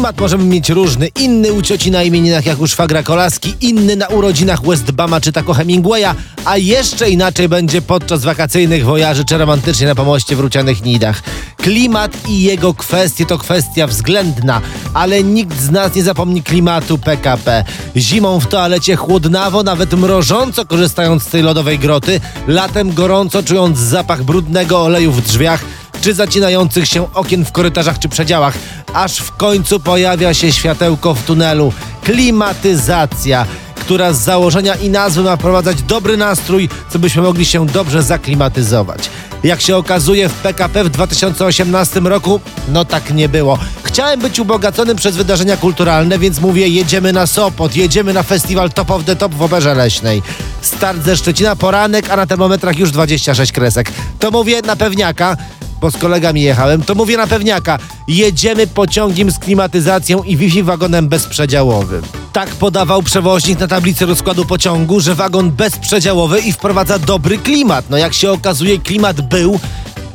Klimat możemy mieć różny. Inny u cioci na imieninach jak u szwagra Kolaski, inny na urodzinach Westbama czy tako Hemingwaya, a jeszcze inaczej będzie podczas wakacyjnych wojaży czy romantycznie na pomoście w Rucianych Nidach. Klimat i jego kwestie to kwestia względna, ale nikt z nas nie zapomni klimatu PKP. Zimą w toalecie chłodnawo, nawet mrożąco korzystając z tej lodowej groty, latem gorąco czując zapach brudnego oleju w drzwiach, czy zacinających się okien w korytarzach czy przedziałach, aż w końcu pojawia się światełko w tunelu. Klimatyzacja, która z założenia i nazwy ma wprowadzać dobry nastrój, co byśmy mogli się dobrze zaklimatyzować. Jak się okazuje, w PKP w 2018 roku, no tak nie było. Chciałem być ubogacony przez wydarzenia kulturalne, więc mówię, jedziemy na Sopot, jedziemy na festiwal Top of the Top w Oberze Leśnej. Start ze Szczecina, poranek, a na termometrach już 26 kresek. To mówię na pewniaka, bo z kolegami jechałem, to mówię na pewniaka. Jedziemy pociągiem z klimatyzacją i Wi-Fi wagonem bezprzedziałowym. Tak podawał przewoźnik na tablicy rozkładu pociągu, że wagon bezprzedziałowy i wprowadza dobry klimat. No jak się okazuje, klimat był,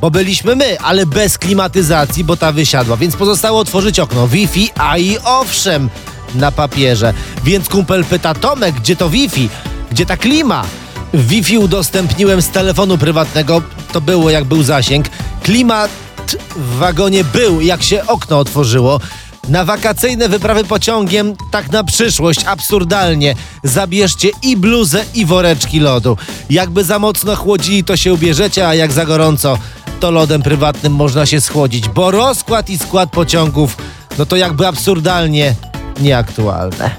bo byliśmy my, ale bez klimatyzacji, bo ta wysiadła. Więc pozostało otworzyć okno Wi-Fi, a i owszem, na papierze. Więc kumpel pyta, Tomek, gdzie to Wi-Fi? Gdzie ta klima? Wi-Fi udostępniłem z telefonu prywatnego, to było jak był zasięg. Klimat w wagonie był, jak się okno otworzyło. Na wakacyjne wyprawy pociągiem, tak na przyszłość, absurdalnie. Zabierzcie i bluzę, i woreczki lodu. Jakby za mocno chłodzili, to się ubierzecie, a jak za gorąco, to lodem prywatnym można się schłodzić, bo rozkład i skład pociągów, no to jakby absurdalnie nieaktualne.